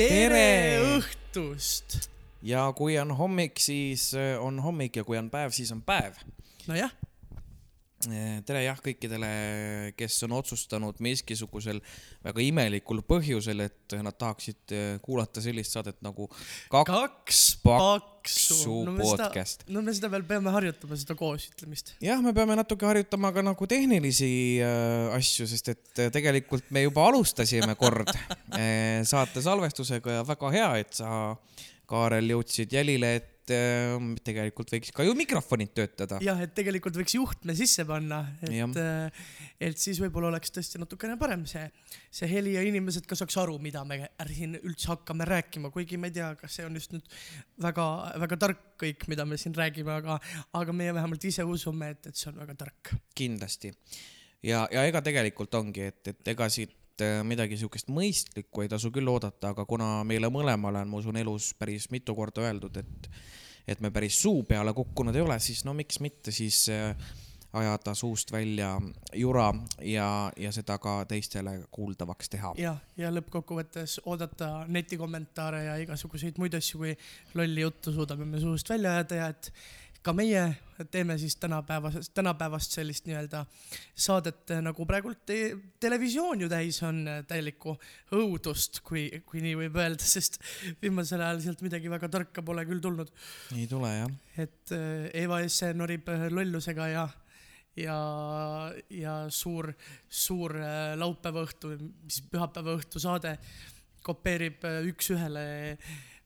tere õhtust! ja kui on hommik, siis äh, on hommik ja kui on päev, siis on päev. nojah, tere jah kõikidele, kes on otsustanud miskisugusel väga imelikul põhjusel, et nad tahaksid äh, kuulata sellist saadet nagu Kaks, kaks paksu no podcast. no me seda veel peame harjutama, seda koosütlemist. jah, me peame natuke harjutama ka nagu tehnilisi äh, asju, sest et äh, tegelikult me juba alustasime kord äh, saate salvestusega ja väga hea, et sa, Kaarel, jõudsid jälile, et äh, tegelikult võiks ka ju mikrofonid töötada. jah, et tegelikult võiks juhtme sisse panna, et, et siis võib-olla oleks tõesti natukene parem see, see heli ja inimesed ka saaks aru, mida me siin üldse hakkame rääkima, kuigi ma ei tea, kas see on just nüüd väga-väga tark kõik, mida me siin räägime, aga, aga meie vähemalt ise usume, et, et see on väga tark. kindlasti. ja, ja ega tegelikult ongi, et, et ega siit äh, midagi siukest mõistlikku ei tasu küll oodata, aga kuna meile mõlemale on, ma usun, elus päris mitu korda öeldud, et, et me päris suu peale kukkunud ei ole, siis no miks mitte siis äh, ajada suust välja jura ja, ja seda ka teistele kuuldavaks teha. ja, ja lõppkokkuvõttes oodata netikommentaare ja igasuguseid muid asju, kui lolli juttu suudame me suust välja ajada ja et ka meie teeme siis tänapäevasest, tänapäevast sellist nii-öelda saadet, nagu praegult te televisioon ju täis on äh, täielikku õudust, kui, kui nii võib öelda, sest viimasel ajal sealt midagi väga tarka pole küll tulnud. ei tule jah. et äh, Eva Esse norib äh, lollusega ja, ja, ja suur, suur äh, laupäeva õhtu, mis pühapäeva õhtu saade kopeerib äh, üks-ühele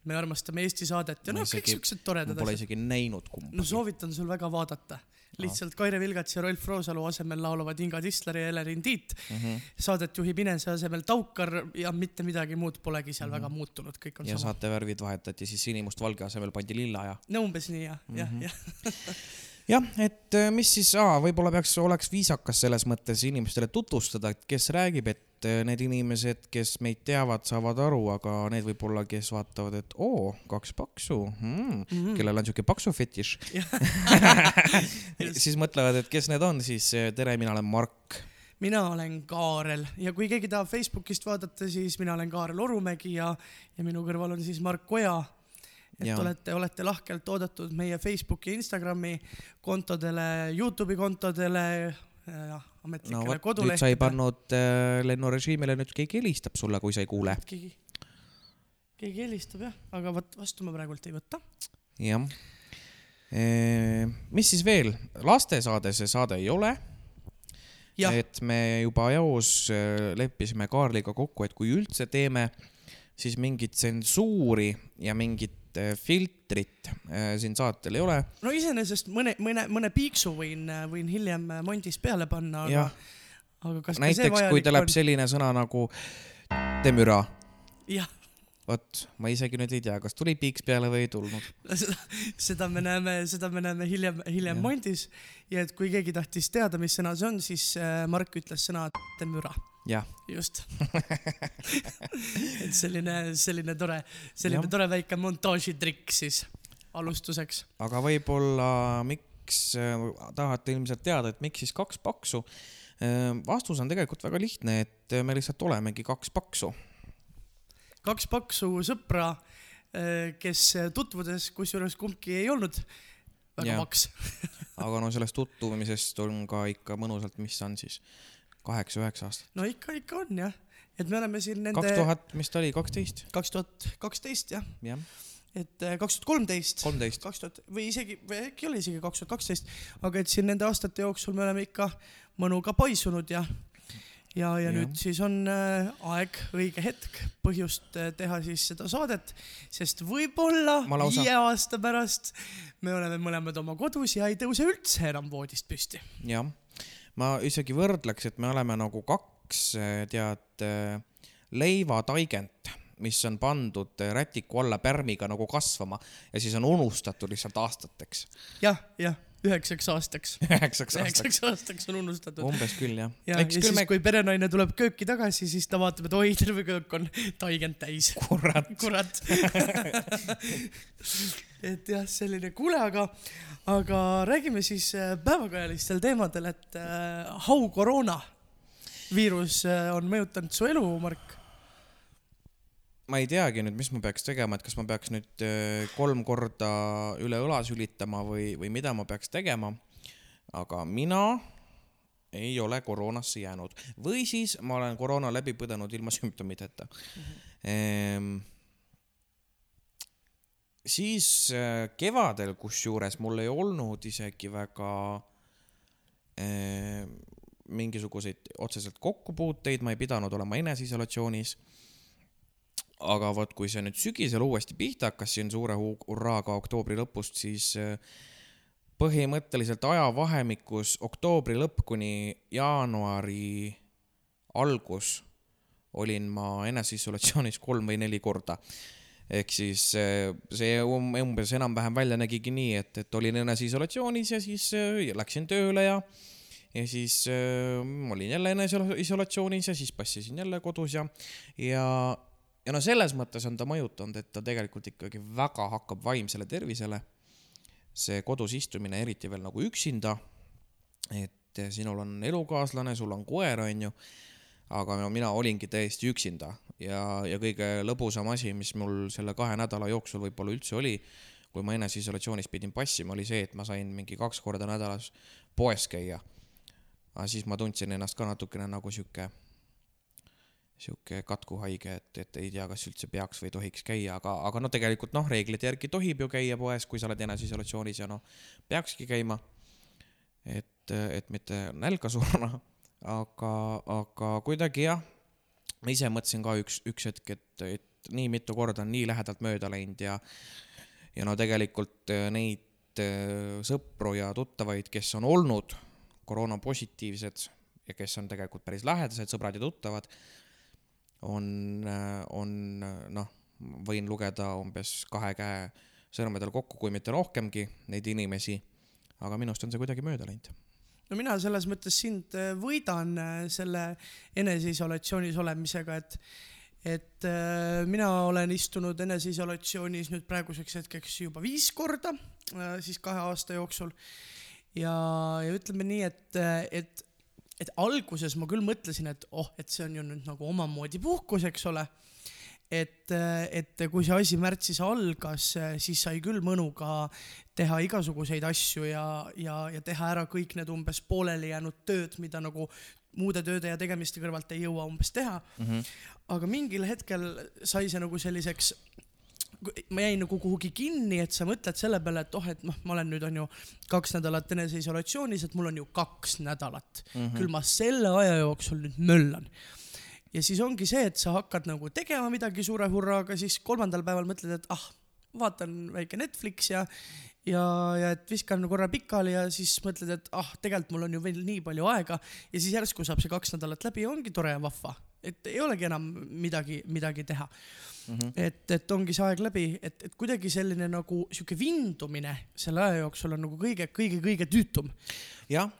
Me armastame Eesti saadet ja noh, kõik siuksed toredad pole asjad. isegi näinud kumbagi. no soovitan sul väga vaadata. lihtsalt Kaire Vilgats ja Rolf Roosalu asemel laulavad Inga Tisler ja Elerin Tiit. mm. -hmm. saadet juhib Inese asemel Taukar ja mitte midagi muud polegi seal Mhm. väga muutunud, kõik on ja sama. saatevärvid vahetati siis sinimustvalge asemel pandi lilla ja. no umbes nii jah, jah, Mhm. jah. jah, et äh, mis siis, võib-olla peaks, oleks viisakas selles mõttes inimestele tutvustada, et kes räägib, et äh, need inimesed, kes meid teavad, saavad aru, aga need võib-olla, kes vaatavad, et oo, kaks paksu hmm, Mhm. kellel on siuke paksu fetiš siis mõtlevad, et kes need on, siis äh, tere, mina olen Mark. mina olen Kaarel ja kui keegi tahab Facebookist vaadata, siis mina olen Kaarel Orumägi ja, ja minu kõrval on siis Mark Oja. et ja. olete, olete lahkelt oodatud meie Facebooki Instagrami kontodele, Youtube'i kontodele ja no ametlikele nüüd kodulehtedele. sa ei pannud äh, lennurežiimile, nüüd keegi helistab sulle, kui sa ei kuule. keegi, keegi helistab jah, aga vot vastu ma praegult ei võta. jah. mis siis veel, lastesaade see saade ei ole jah, et me juba eos äh, leppisime Kaarliga kokku, et kui üldse teeme, siis mingit tsensuuri ja mingit äh, filtrit äh, siin saatel ei ole. no iseenesest mõne, mõne, mõne piiksu võin, võin hiljem Mondis peale panna, aga, aga kas näiteks kui tuleb on? selline sõna nagu temüra, jah vot ma isegi nüüd ei tea, kas tuli piiks peale või ei tulnud. seda, me näeme, seda me näeme hiljem, hiljem. Mondis ja et kui keegi tahtis teada, mis sõna see on, siis Mark ütles sõna müra, jah, just et selline, selline tore, selline Jah. tore väike montaažitrikk siis alustuseks. aga võib-olla miks äh, tahate ilmselt teada, et miks siis kaks paksu? vastus on tegelikult väga lihtne, et me lihtsalt olemegi kaks paksu kaks paksu sõpra, kes tutvudes, kusjuures kumbki ei olnud väga Jah. paks. aga no sellest tutvumisest on ka ikka mõnusalt, mis on siis kaheksa-üheksa aastat. no ikka, ikka on jah, et me oleme siin nende kaks tuhat, mis ta oli, kaksteist? kaks tuhat kaksteist jah, jah, et äh, kaks tuhat kolmteist kolmteist. kaks tuhat või isegi, või äkki oli isegi kaks tuhat kaksteist, aga et siin nende aastate jooksul me oleme ikka mõnuga paisunud ja ja, ja Jah. nüüd siis on äh, aeg, õige hetk, põhjust äh, teha siis seda saadet, sest võib-olla viie aasta pärast me oleme mõlemad oma kodus ja ei tõuse üldse enam voodist püsti. jah, ma isegi võrdleks, et me oleme nagu kaks, tead, leivataiget, mis on pandud rätiku alla pärmiga nagu kasvama ja siis on unustatud lihtsalt aastateks. jah, jah, üheksaks aastaks. üheksaks aastaks. üheksaks aastaks on unustatud. umbes küll jah. ja, ja küll siis me..., kui perenaine tuleb kööki tagasi, siis ta vaatab, et oi, terve köök on taigend täis. kurat, kurat. et jah, selline, kuule, aga, aga räägime siis äh, päevakajalistel teemadel, et äh, how koroona viirus äh, on mõjutanud su elu, Mark? ma ei teagi nüüd, mis ma peaks tegema, et kas ma peaks nüüd äh, kolm korda üle õla sülitama või, või mida ma peaks tegema. aga mina ei ole koroonasse jäänud või siis ma olen koroona läbi põdenud ilma sümptomiteta mm. -hmm. Siis äh, kevadel, kusjuures mul ei olnud isegi väga äh, mingisuguseid otseselt kokkupuuteid, ma ei pidanud olema eneseisolatsioonis aga vot, kui see nüüd sügisel uuesti pihta hakkas siin suure hu- hurraaga oktoobri lõpust, siis äh, põhimõtteliselt ajavahemikus oktoobri lõpp kuni jaanuari algus olin ma eneseisolatsioonis kolm või neli korda. Ehk siis äh, see um- umbes enam-vähem välja nägigi nii, et, et olin eneseisolatsioonis ja siis äh, läksin tööle ja ja siis äh, olin jälle eneseisolatsioonis ja siis passisin jälle kodus ja, ja ja no selles mõttes on ta mõjutanud, et ta tegelikult ikkagi väga hakkab vaimsele tervisele. see kodus istumine, eriti veel nagu üksinda. et sinul on elukaaslane, sul on koer, onju. aga no mina olingi täiesti üksinda ja, ja kõige lõbusam asi, mis mul selle kahe nädala jooksul võib-olla üldse oli, kui ma eneseisolatsioonis pidin passima, oli see, et ma sain mingi kaks korda nädalas poes käia. aga siis ma tundsin ennast ka natukene nagu sihuke sihuke katkuhaige, et, et ei tea, kas üldse peaks või tohiks käia, aga, aga no tegelikult noh, reeglite järgi tohib ju käia poes, kui sa oled eneseisolatsioonis ja noh, peakski käima. et, et mitte nälga surra, aga, aga kuidagi jah, ma ise mõtlesin ka üks, üks hetk, et, et nii mitu korda on nii lähedalt mööda läinud ja ja no tegelikult äh, neid äh, sõpru ja tuttavaid, kes on olnud koroonapositiivsed ja kes on tegelikult päris lähedased sõbrad ja tuttavad, on, on noh, võin lugeda umbes kahe käe sõrmedel kokku, kui mitte rohkemgi neid inimesi. aga minust on see kuidagi mööda läinud. No mina selles mõttes sind äh, võidan äh, selle eneseisolatsioonis olemisega, et et äh, mina olen istunud eneseisolatsioonis nüüd praeguseks hetkeks juba viis korda, siis kahe aasta jooksul. ja, ja ütleme nii, et, et, et alguses ma küll mõtlesin, et oh, et see on ju nüüd nagu omamoodi puhkus, eks ole. et, et kui see asi märtsis algas, siis sai küll mõnuga teha igasuguseid asju ja, ja, ja teha ära kõik need umbes pooleli jäänud tööd, mida nagu muude tööde ja tegemiste kõrvalt ei jõua umbes teha Mm -hmm. aga mingil hetkel sai see nagu selliseks, ma jäin nagu kuhugi kinni, et sa mõtled selle peale, et oh, et noh, ma olen nüüd on ju kaks nädalat eneseisolatsioonis, et mul on ju kaks nädalat mm, -hmm. küll ma selle aja jooksul nüüd möllan. Ja siis ongi see, et sa hakkad nagu tegema midagi suure hurraaga, siis kolmandal päeval mõtled, et ah, vaatan väike Netflix ja ja, ja et viskan korra pikali ja siis mõtled, et ah, tegelikult mul on ju veel nii palju aega ja siis järsku saab see kaks nädalat läbi ja ongi tore ja vahva, et ei olegi enam midagi, midagi teha mm. -hmm. et, et ongi see aeg läbi, et, et kuidagi selline nagu sihuke vindumine selle aja jooksul on nagu kõige, kõige, kõige tüütum. jah,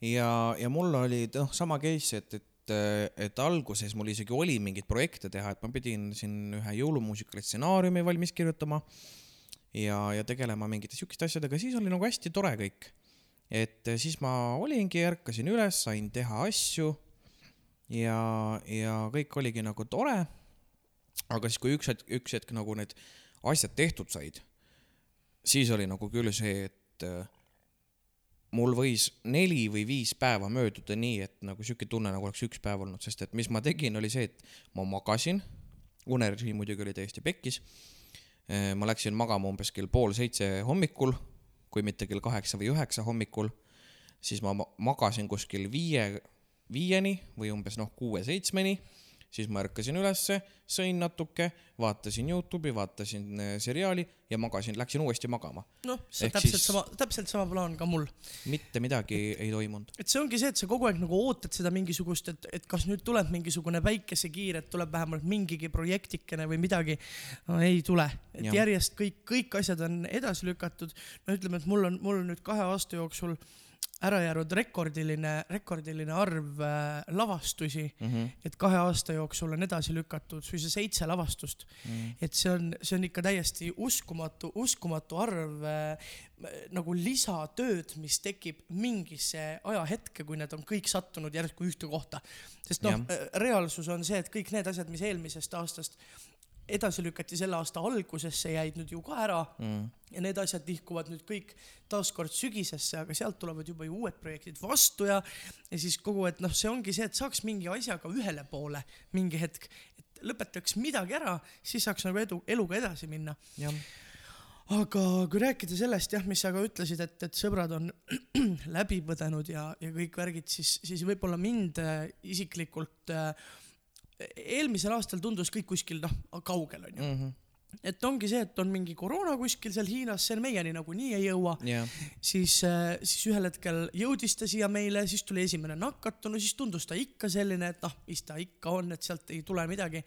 ja, ja mul oli noh, sama case, et, et, et alguses mul isegi oli mingeid projekte teha, et ma pidin siin ühe jõulumuusikali stsenaariumi valmis kirjutama ja, ja tegelema mingite siukeste asjadega, siis oli nagu hästi tore kõik. et siis ma olingi, ärkasin üles, sain teha asju ja, ja kõik oligi nagu tore. aga siis, kui üks hetk, üks hetk nagu need asjad tehtud said, siis oli nagu küll see, et mul võis neli või viis päeva mööduda nii, et nagu sihuke tunne, nagu oleks üks päev olnud, sest et mis ma tegin, oli see, et ma magasin, unerežiim muidugi oli täiesti pekkis. ma läksin magama umbes kell pool seitse hommikul, kui mitte kell kaheksa või üheksa hommikul, siis ma ma- magasin kuskil viie, viieni või umbes noh, kuue-seitsmeni, siis ma ärkasin ülesse, sõin natuke, vaatasin Youtube'i, vaatasin äh, seriaali ja magasin, läksin uuesti magama. noh, see Ehk täpselt siis- sama, täpselt sama plaan ka mul. mitte midagi ei toimunud. et see ongi see, et sa kogu aeg nagu ootad seda mingisugust, et, et kas nüüd tuleb mingisugune päikesekiir, et tuleb vähemalt mingigi projektikene või midagi no,. ei tule, et ja. järjest kõik, kõik asjad on edasi lükatud. no ütleme, et mul on, mul on nüüd kahe aasta jooksul ära jäänud rekordiline, rekordiline arv äh, lavastusi, Mm -hmm. et kahe aasta jooksul on edasi lükatud suisa seitse lavastust. Mm. et see on, see on ikka täiesti uskumatu, uskumatu arv äh, nagu lisatööd, mis tekib mingisse ajahetke, kui need on kõik sattunud järsku ühte kohta. sest noh Jah., reaalsus on see, et kõik need asjad, mis eelmisest aastast edasi lükati selle aasta algusesse, jäid nüüd ju ka ära Mm. ja need asjad nihkuvad nüüd kõik taaskord sügisesse, aga sealt tulevad juba ju uued projektid vastu ja, ja siis kogu, et noh, see ongi see, et saaks mingi asjaga ühele poole mingi hetk, et lõpetaks midagi ära, siis saaks nagu edu, eluga edasi minna. aga kui rääkida sellest jah, mis sa ka ütlesid, et, et sõbrad on läbi põdenud ja, ja kõik värgid, siis, siis võib-olla mind äh, isiklikult äh, eelmisel aastal tundus kõik kuskil noh, kaugel onju. Mhm. et ongi see, et on mingi koroona kuskil seal Hiinas, see meieni nagunii ei jõua, jah, siis, siis ühel hetkel jõudis ta siia meile, siis tuli esimene nakatunu, siis tundus ta ikka selline, et noh, mis ta ikka on, et sealt ei tule midagi.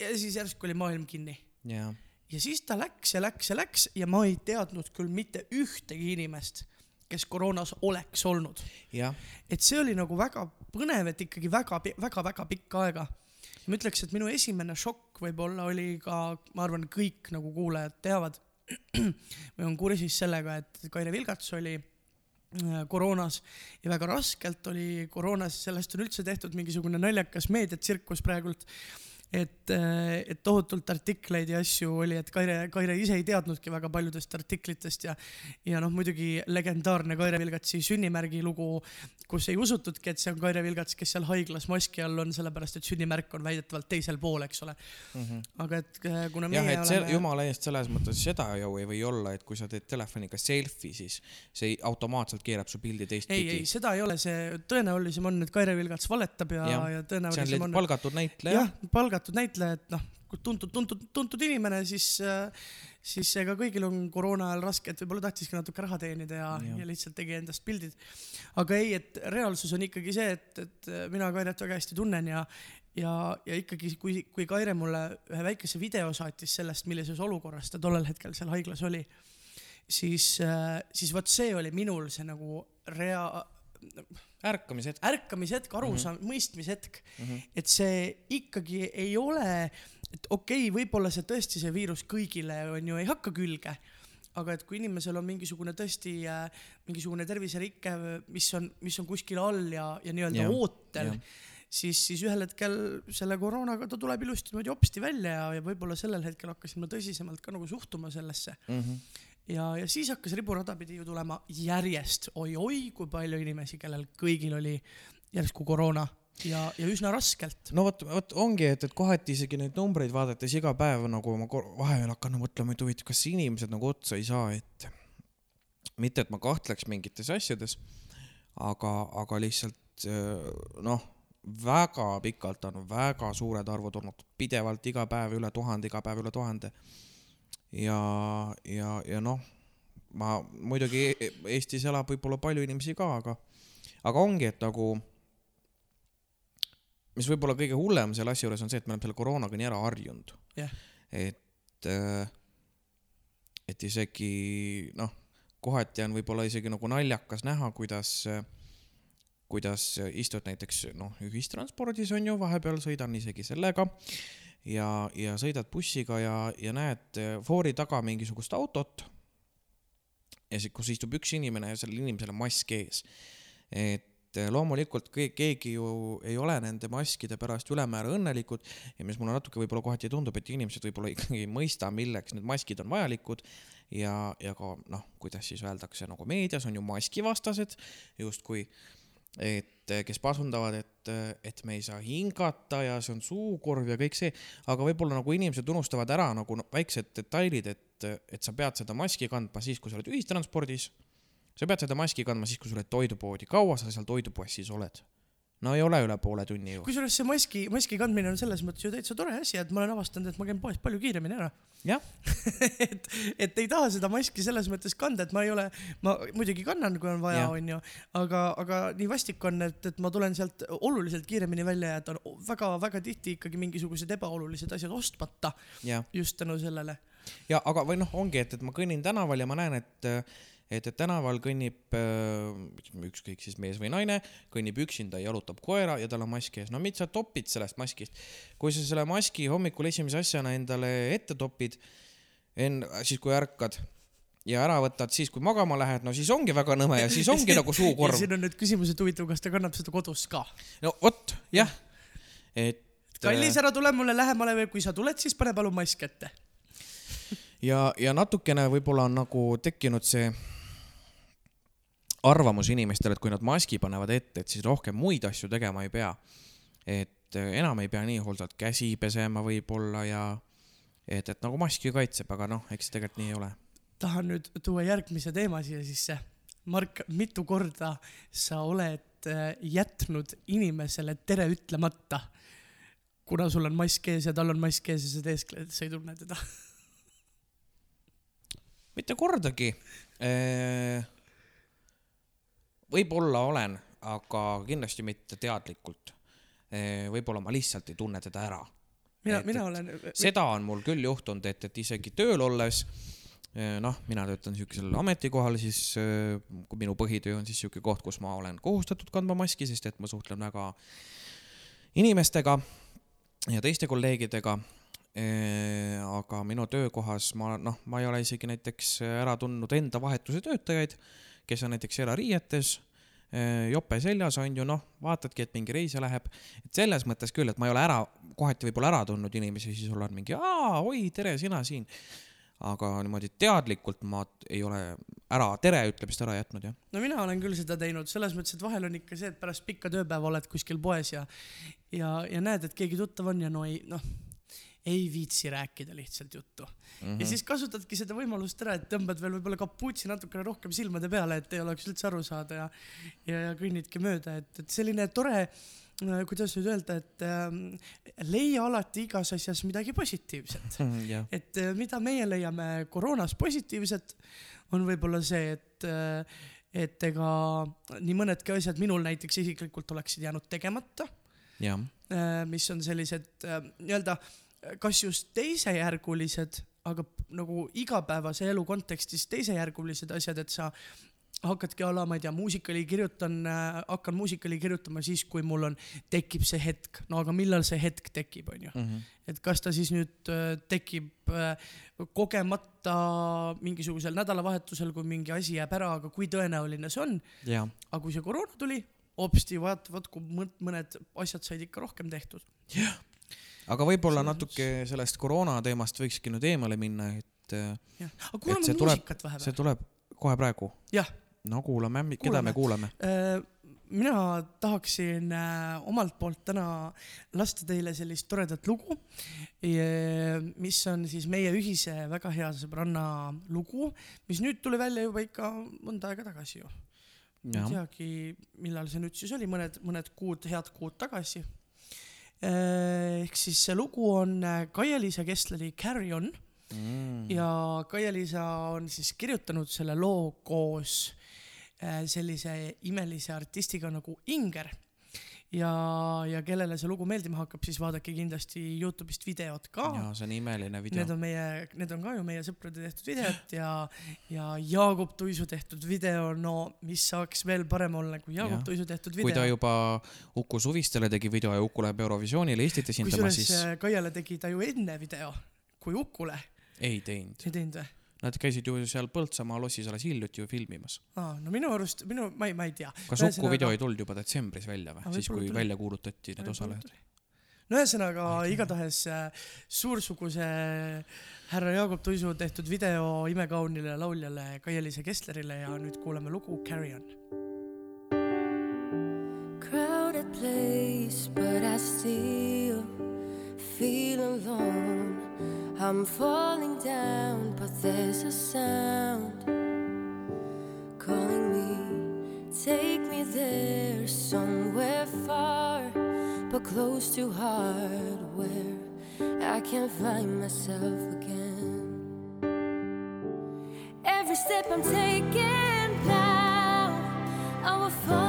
ja siis järsku oli maailm kinni jah, ja siis ta läks ja läks ja läks ja ma ei teadnud küll mitte ühtegi inimest, kes koroonas oleks olnud. et see oli nagu väga põnev, et ikkagi väga-väga-väga pikka aega. Ma ütleks, et minu esimene šokk võib-olla oli ka, ma arvan, kõik nagu kuulajad teavad või on kursis sellega, et Kaire Vilgats oli äh, koroonas ja väga raskelt oli koroonas, sellest on üldse tehtud mingisugune naljakas meediatsirkus praegult. et, et tohutult artikleid ja asju oli, et Kaire, Kaire ise ei teadnudki väga paljudest artiklitest ja, ja noh, muidugi legendaarne Kaire Vilgatsi sünnimärgi lugu, kus ei usutudki, et see on Kaire Vilgats, kes seal haiglas maski all on, sellepärast et sünnimärk on väidetavalt teisel pool, eks ole. aga et äh, kuna meie jah, et oleme jumala eest selles mõttes seda ju ei või olla, et kui sa teed telefoniga selfie, siis see ei- automaatselt keerab su pildi ei, teistpidi. Ei, seda ei ole, see tõenäolisem on, et Kaire Vilgats valetab ja, ja on tõenäolisem on, palgatud näitleja. Jah, palgatud näitleja, et noh, tuntud, tuntud, tuntud inimene, siis, siis ega kõigil on koroona ajal raske, et võib-olla tahtiski natuke raha teenida ja, ja. Ja lihtsalt tegi endast pildid. aga ei, et reaalsus on ikkagi see, et, et mina Kairet väga hästi tunnen ja ja, ja ikkagi, kui, kui Kaire mulle ühe väikese video saatis sellest, millises olukorras ta tollel hetkel seal haiglas oli, siis, siis vot see oli minul see nagu rea-, ärkamishetk ärkamishetk, arusaam- mm, -hmm. mõistmishetk mm. -hmm. et see ikkagi ei ole, et okei okay,, võib-olla see tõesti, see viirus kõigile on ju, ei hakka külge, aga et kui inimesel on mingisugune tõesti äh, mingisugune terviserike, mis on, mis on kuskil all ja, ja nii-öelda Jah, ootel jah., siis, siis ühel hetkel selle koroonaga ta tuleb ilusti niimoodi hopsti välja ja, ja võib-olla sellel hetkel hakkasin ma tõsisemalt ka nagu suhtuma sellesse Mm -hmm. ja, ja siis hakkas riburada pidi ju tulema järjest oi-oi, kui palju inimesi, kellel kõigil oli järsku koroona ja, ja üsna raskelt. no vot, vot ongi, et, et kohati isegi neid numbreid vaadates iga päev nagu ma vahepeal hakkan mõtlema, et huvitav, kas inimesed nagu otsa ei saa, et mitte, et ma kahtleks mingites asjades, aga, aga lihtsalt äh, noh, väga pikalt on väga suured arvud olnud, pidevalt iga päev üle tuhande, iga päev üle tuhande. ja, ja, ja noh, ma muidugi E- Eestis elab võib-olla palju inimesi ka, aga, aga ongi, et nagu mis võib-olla kõige hullem selle asja juures on see, et me oleme selle koroonaga nii ära harjunud Jah.. et, et isegi noh, kohati on võib-olla isegi nagu naljakas näha, kuidas, kuidas istud näiteks noh, ühistranspordis on ju, vahepeal sõidan isegi sellega ja, ja sõidad bussiga ja, ja näed foori taga mingisugust autot. Ja siis, kus istub üks inimene ja sellel inimesel on mask ees. et loomulikult ke- keegi ju ei ole nende maskide pärast ülemäära õnnelikud. Ja mis mulle natuke võib-olla kohati tundub, et inimesed võib-olla ikkagi ei mõista, milleks need maskid on vajalikud. Ja, ja ka noh, kuidas siis öeldakse nagu meedias on ju maskivastased. Justkui, et kes pasundavad, et, et me ei saa hingata ja see on suukorv ja kõik see, aga võib-olla nagu inimesed unustavad ära nagu no, väiksed detailid, et, et sa pead seda maski kandma siis, kui sa oled ühistranspordis. sa pead seda maski kandma siis, kui sa oled toidupoodi, kaua sa seal toidupoes siis oled? No ei ole üle poole tunni ju. kusjuures see maski, maski kandmine on selles mõttes ju täitsa tore asi, et ma olen avastanud, et ma käin poes palju kiiremini ära. jah, et, et ei taha seda maski selles mõttes kanda, et ma ei ole, ma muidugi kannan, kui on vaja, onju, aga, aga nii vastik on, et, et ma tulen sealt oluliselt kiiremini välja ja et on väga-väga tihti ikkagi mingisugused ebaolulised asjad ostmata just tänu sellele. ja aga, või noh, ongi, et, et ma kõnnin tänaval ja ma näen, et et, et tänaval kõnnib äh, ükskõik siis mees või naine, kõnnib üksinda, jalutab koera ja tal on mask ees. no mis sa topid sellest maskist? kui sa selle maski hommikul esimese asjana endale ette topid, enn-, siis kui ärkad ja ära võtad siis, kui magama lähed, no siis ongi väga nõme ja siis ongi nagu suukorv. siin on nüüd küsimus, et huvitav, kas ta kannab seda kodus ka? no vot, jah. et. kallis, ära tule mulle lähemale või kui sa tuled, siis pane palun mask ette. ja, ja natukene võib-olla on nagu tekkinud see arvamus inimestel, et kui nad maski panevad ette, et siis rohkem muid asju tegema ei pea. et äh, enam ei pea nii hooldalt käsi pesema võib-olla ja et, et nagu mask ju kaitseb, aga noh, eks tegelikult nii ei ole. tahan nüüd tuua järgmise teema siia sisse. Mark, mitu korda sa oled äh, jätnud inimesele tere ütlemata, kuna sul on mask ees ja tal on mask ees ja sa teeskled, et sa ei tunne teda? mitte kordagi. Võib-olla olen, aga kindlasti mitte teadlikult. võib-olla ma lihtsalt ei tunne teda ära mina, mina olen, seda on mul küll juhtunud, et, et isegi tööl olles, noh, mina töötan siukesel ametikohal, siis kui minu põhitöö on siis siuke koht, kus ma olen kohustatud kandma maski, sest et ma suhtlen väga inimestega ja teiste kolleegidega. aga minu töökohas ma noh, ma ei ole isegi näiteks ära tundnud enda vahetuse töötajaid, kes on näiteks erariietes, jope seljas on ju noh, vaatadki, et mingi reisija läheb, et selles mõttes küll, et ma ei ole ära, kohati võib-olla ära tundnud inimesi, siis sul on mingi aa, oi, tere, sina siin. aga niimoodi teadlikult ma ei ole ära, tere ütlemist ära jätnud jah. no mina olen küll seda teinud, selles mõttes, et vahel on ikka see, et pärast pikka tööpäeva oled kuskil poes ja, ja, ja näed, et keegi tuttav on ja no ei, noh, ei viitsi rääkida lihtsalt juttu mm. Mhm. -hmm. ja siis kasutadki seda võimalust ära, et tõmbad veel võib-olla kapuutsi natukene rohkem silmade peale, et ei oleks üldse aru saada ja, ja, ja kõnnidki mööda, et, et selline tore, kuidas nüüd öelda, et ähm, leia alati igas asjas midagi positiivset. jah, et äh, mida meie leiame koroonas positiivset, on võib-olla see, et, et ega nii mõnedki asjad minul näiteks isiklikult oleksid jäänud tegemata, jah, mis on sellised äh, nii-öelda kas just teisejärgulised, aga nagu igapäevase elu kontekstis teisejärgulised asjad, et sa hakkadki a la, ma ei tea, muusikali kirjutan, hakkan muusikali kirjutama siis, kui mul on, tekib see hetk, no aga millal see hetk tekib, onju. Mhm. et kas ta siis nüüd äh, tekib äh, kogemata mingisugusel nädalavahetusel, kui mingi asi jääb ära, aga kui tõenäoline see on, jah, aga kui see koroona tuli, hopsti, vaat, vaat kui mõned asjad said ikka rohkem tehtud. Aga võib-olla natuke sellest koroona teemast võikski nüüd eemale minna, et äh, aga kuulame muusikat vahepeal see. tuleb kohe praegu. no kuulame, keda me kuulame? Äh, mina tahaksin äh, omalt poolt täna lasta teile sellist toredat lugu, mis on siis meie ühise väga hea sõbranna lugu, mis nüüd tuli välja juba ikka mõnda aega tagasi ju. ei, teagi, millal see nüüd siis oli, mõned, mõned kuud, head kuud tagasi. Ehk siis see lugu on äh, Kaia-Liisa Kessleri Carry on mm. ja Kaia-Liisa on siis kirjutanud selle loo koos äh, sellise imelise artistiga nagu Inger. ja, ja kellele see lugu meeldima hakkab, siis vaadake kindlasti Youtube'ist videot ka. ja see on imeline video Need. on meie, need on ka ju meie sõprade tehtud videod ja, ja Jaagup Tuisu tehtud video, no mis saaks veel parem olla kui Jaagup Jah. Tuisu tehtud kui ta video. juba Uku Suvistele tegi video ja Uku läheb Eurovisioonile Eestit esindama, kusjuures siis äh, Kaiale tegi ta ju enne video kui Ukule, ei teinud. ei teinud või? Nad käisid ju seal Põltsamaa lossis alles hiljuti ju filmimas. aa, no minu arust, minu, ma ei, ma ei tea. kas Uku video ei tulnud juba detsembris välja või siis kui tuli. välja kuulutati need osalejad? no ühesõnaga igatahes äh, suursuguse härra Jaagup Tuisu tehtud video imekaunile lauljale Kaia-Liisa Kesslerile ja nüüd kuulame lugu Carry on. crowded place, but I still feel alone. I'm falling down, but there's a sound calling me, take me there somewhere far, but close to heart where I can find myself again. Every step I'm taking now, I will follow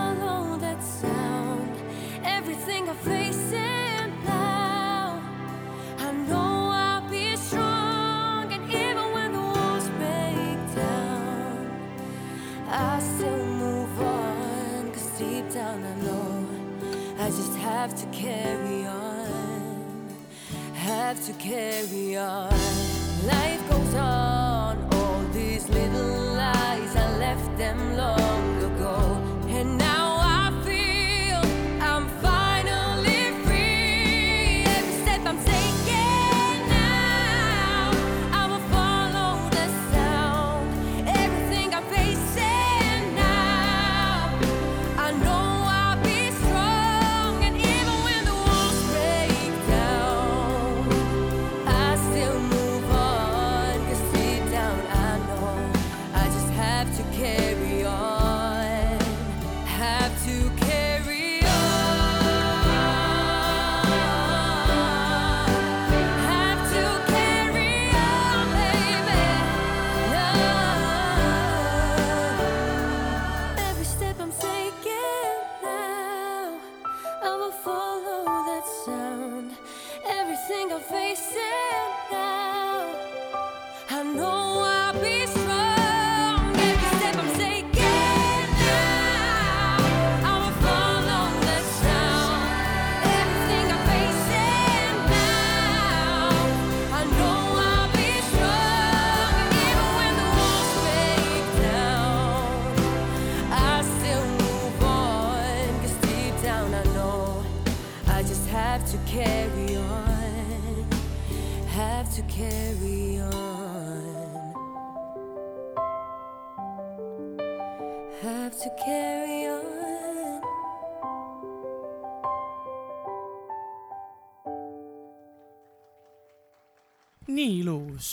nii ilus.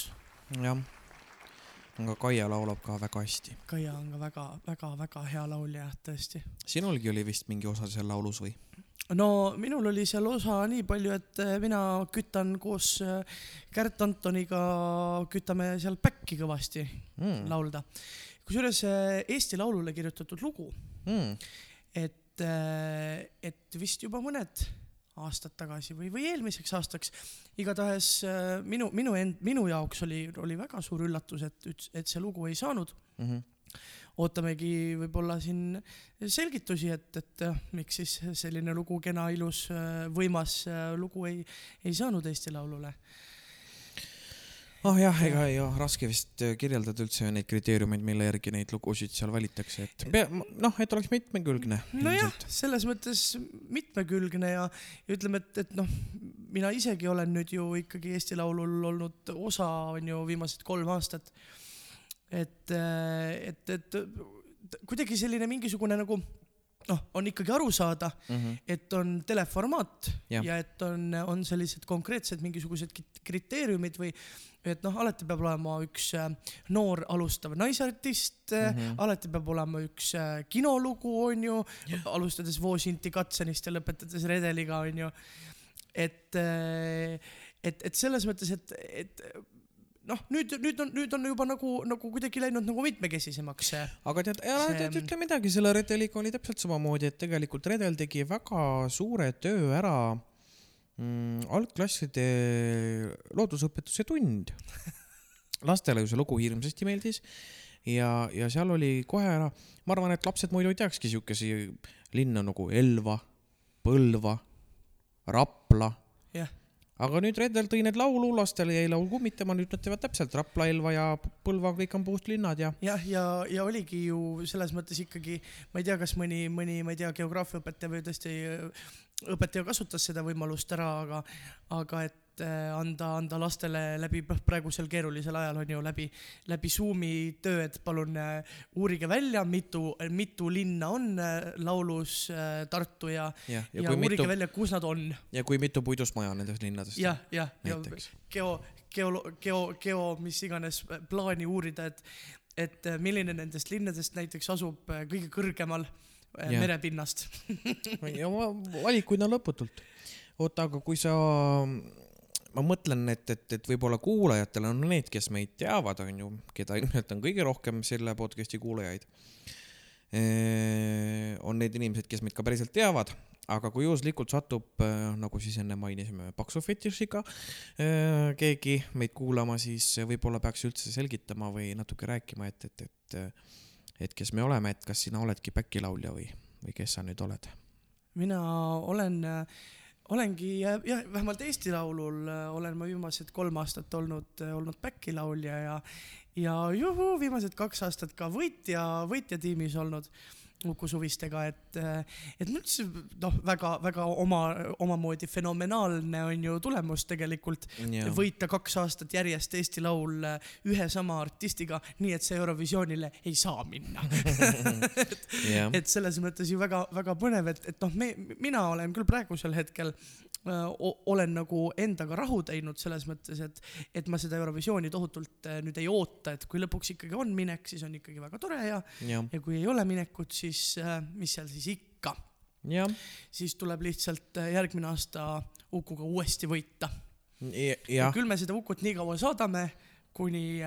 jah, aga Kaia laulab ka väga hästi. Kaia on ka väga-väga-väga hea laulja, tõesti. sinulgi oli vist mingi osa seal laulus või? no minul oli seal osa nii palju, et äh, mina kütan koos äh, Kärt Antoniga, kütame seal back'i kõvasti Mm. laulda. kusjuures äh, Eesti Laulule kirjutatud lugu, Mm. et, et vist juba mõned aastad tagasi või, või eelmiseks aastaks, igatahes äh, minu, minu end, minu jaoks oli, oli väga suur üllatus, et, et see lugu ei saanud. Mm -hmm. ootamegi võib-olla siin selgitusi, et, et äh, miks siis selline lugu, kena, ilus, võimas äh, lugu ei, ei saanud Eesti Laulule. Oh jah, ega ei ole raske vist äh, kirjeldada üldse neid kriteeriumeid, mille järgi neid lugusid seal valitakse, et noh, et oleks mitmekülgne. nojah, selles mõttes mitmekülgne ja, ja ütleme, et, et noh, mina isegi olen nüüd ju ikkagi Eesti Laulul olnud osa, on ju, viimased kolm aastat. et, et, et kuidagi selline mingisugune nagu noh, on ikkagi aru saada, mm. -hmm. et on teleformaat ja, ja et on, on sellised konkreetsed mingisugused kriteeriumid või et noh, alati peab olema üks äh, noor alustav naisartist mm. -hmm. alati peab olema üks äh, kinolugu, onju, alustades Voosinti Katsenist ja lõpetades Redeliga, onju. et, et, et selles mõttes, et, et noh, nüüd, nüüd on, nüüd on juba nagu, nagu kuidagi läinud nagu mitmekesisemaks aga tead, tead, ütle midagi, selle Redeliga oli täpselt samamoodi, et tegelikult Redel tegi väga suure töö ära mm, algklasside loodusõpetuse tund. lastele ju see lugu hirmsasti meeldis ja, ja seal oli kohe ära, ma arvan, et lapsed muidu ei teakski siukesi linnu nagu Elva, Põlva, Rapla aga nüüd Redel tõi need laulu, lastele jäi laul kummitama, nüüd nad teevad täpselt Rapla, Elva ja Põlva, kõik on puust linnad ja jah, ja, ja oligi ju selles mõttes ikkagi, ma ei tea, kas mõni, mõni, ma ei tea, geograafiaõpetaja või tõesti õpetaja kasutas seda võimalust ära, aga, aga et äh, anda, anda lastele läbi noh, praegusel keerulisel ajal on ju läbi, läbi Zoomi töö, et palun äh, uurige välja, mitu, mitu linna on äh, laulus Tartu ja, ja, ja, ja ja uurige mitu, välja, kus nad on. ja kui mitu puidust maja nendest linnadest jah, jah, ja geo, geo, geo, geo, mis iganes plaani uurida, et, et milline nendest linnadest näiteks asub kõige kõrgemal Jah. merepinnast. ja valikuid on lõputult. oota, aga kui sa, ma mõtlen, et, et, et võib-olla kuulajatel on need, kes meid teavad, on ju, keda ilmselt on kõige rohkem selle podcast'i kuulajaid. on need inimesed, kes meid ka päriselt teavad, aga kui juhuslikult satub, nagu siis enne mainisime, paksu fetišiga eh, keegi meid kuulama, siis võib-olla peaks üldse selgitama või natuke rääkima, et, et, et, et kes me oleme, et kas sina oledki back'i-laulja või, või kes sa nüüd oled? mina olen, olengi jah, vähemalt Eesti Laulul äh, olen ma viimased kolm aastat olnud, olnud back'i laulja ja, ja juhu, viimased kaks aastat ka võitja, võitja tiimis olnud Uku Suvistega, et, et üldse noh, väga-väga oma, omamoodi fenomenaalne on ju tulemus tegelikult võita kaks aastat järjest Eesti Laul ühe sama artistiga, nii et see Eurovisioonile ei saa minna. jah, et selles mõttes ju väga-väga põnev, et, et noh, me, mina olen küll praegusel hetkel o- olen nagu endaga rahu teinud selles mõttes, et, et ma seda Eurovisiooni tohutult äh, nüüd ei oota, et kui lõpuks ikkagi on minek, siis on ikkagi väga tore ja, jah, ja kui ei ole minekut, siis äh, mis seal siis ikka, siis tuleb lihtsalt äh, järgmine aasta Ukuga uuesti võita. ja küll me seda Ukut nii kaua saadame, kuni,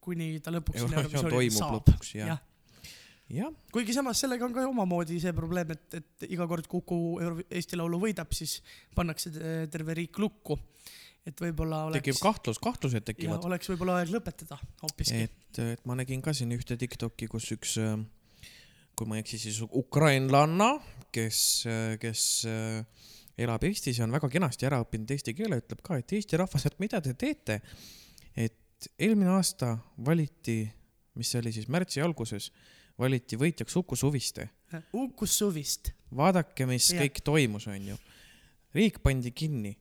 kuni ta lõpuks sinna Eurovisioon Eurovisioonile saab. jah jah, jah, kuigi samas sellega on ka omamoodi see probleem, et, et iga kord, kui Uku Euro- Eesti Laulu võidab, siis pannakse te- terve riik lukku. et võib-olla tekib oleks, kahtlus, kahtlused ja tekivad. oleks võib-olla aeg lõpetada hoopiski. et, et ma nägin ka siin ühte Tiktoki, kus üks, kui ma ei eksi, siis ukrainlanna, kes, kes äh, elab Eestis ja on väga kenasti ära õppinud eesti keele, ütleb ka, et Eesti rahvas, et mida te teete. et eelmine aasta valiti, mis see oli siis märtsi alguses, valiti võitjaks Uku Suviste Ukus Suvist. vaadake, mis ja. kõik toimus, onju. riik pandi kinni.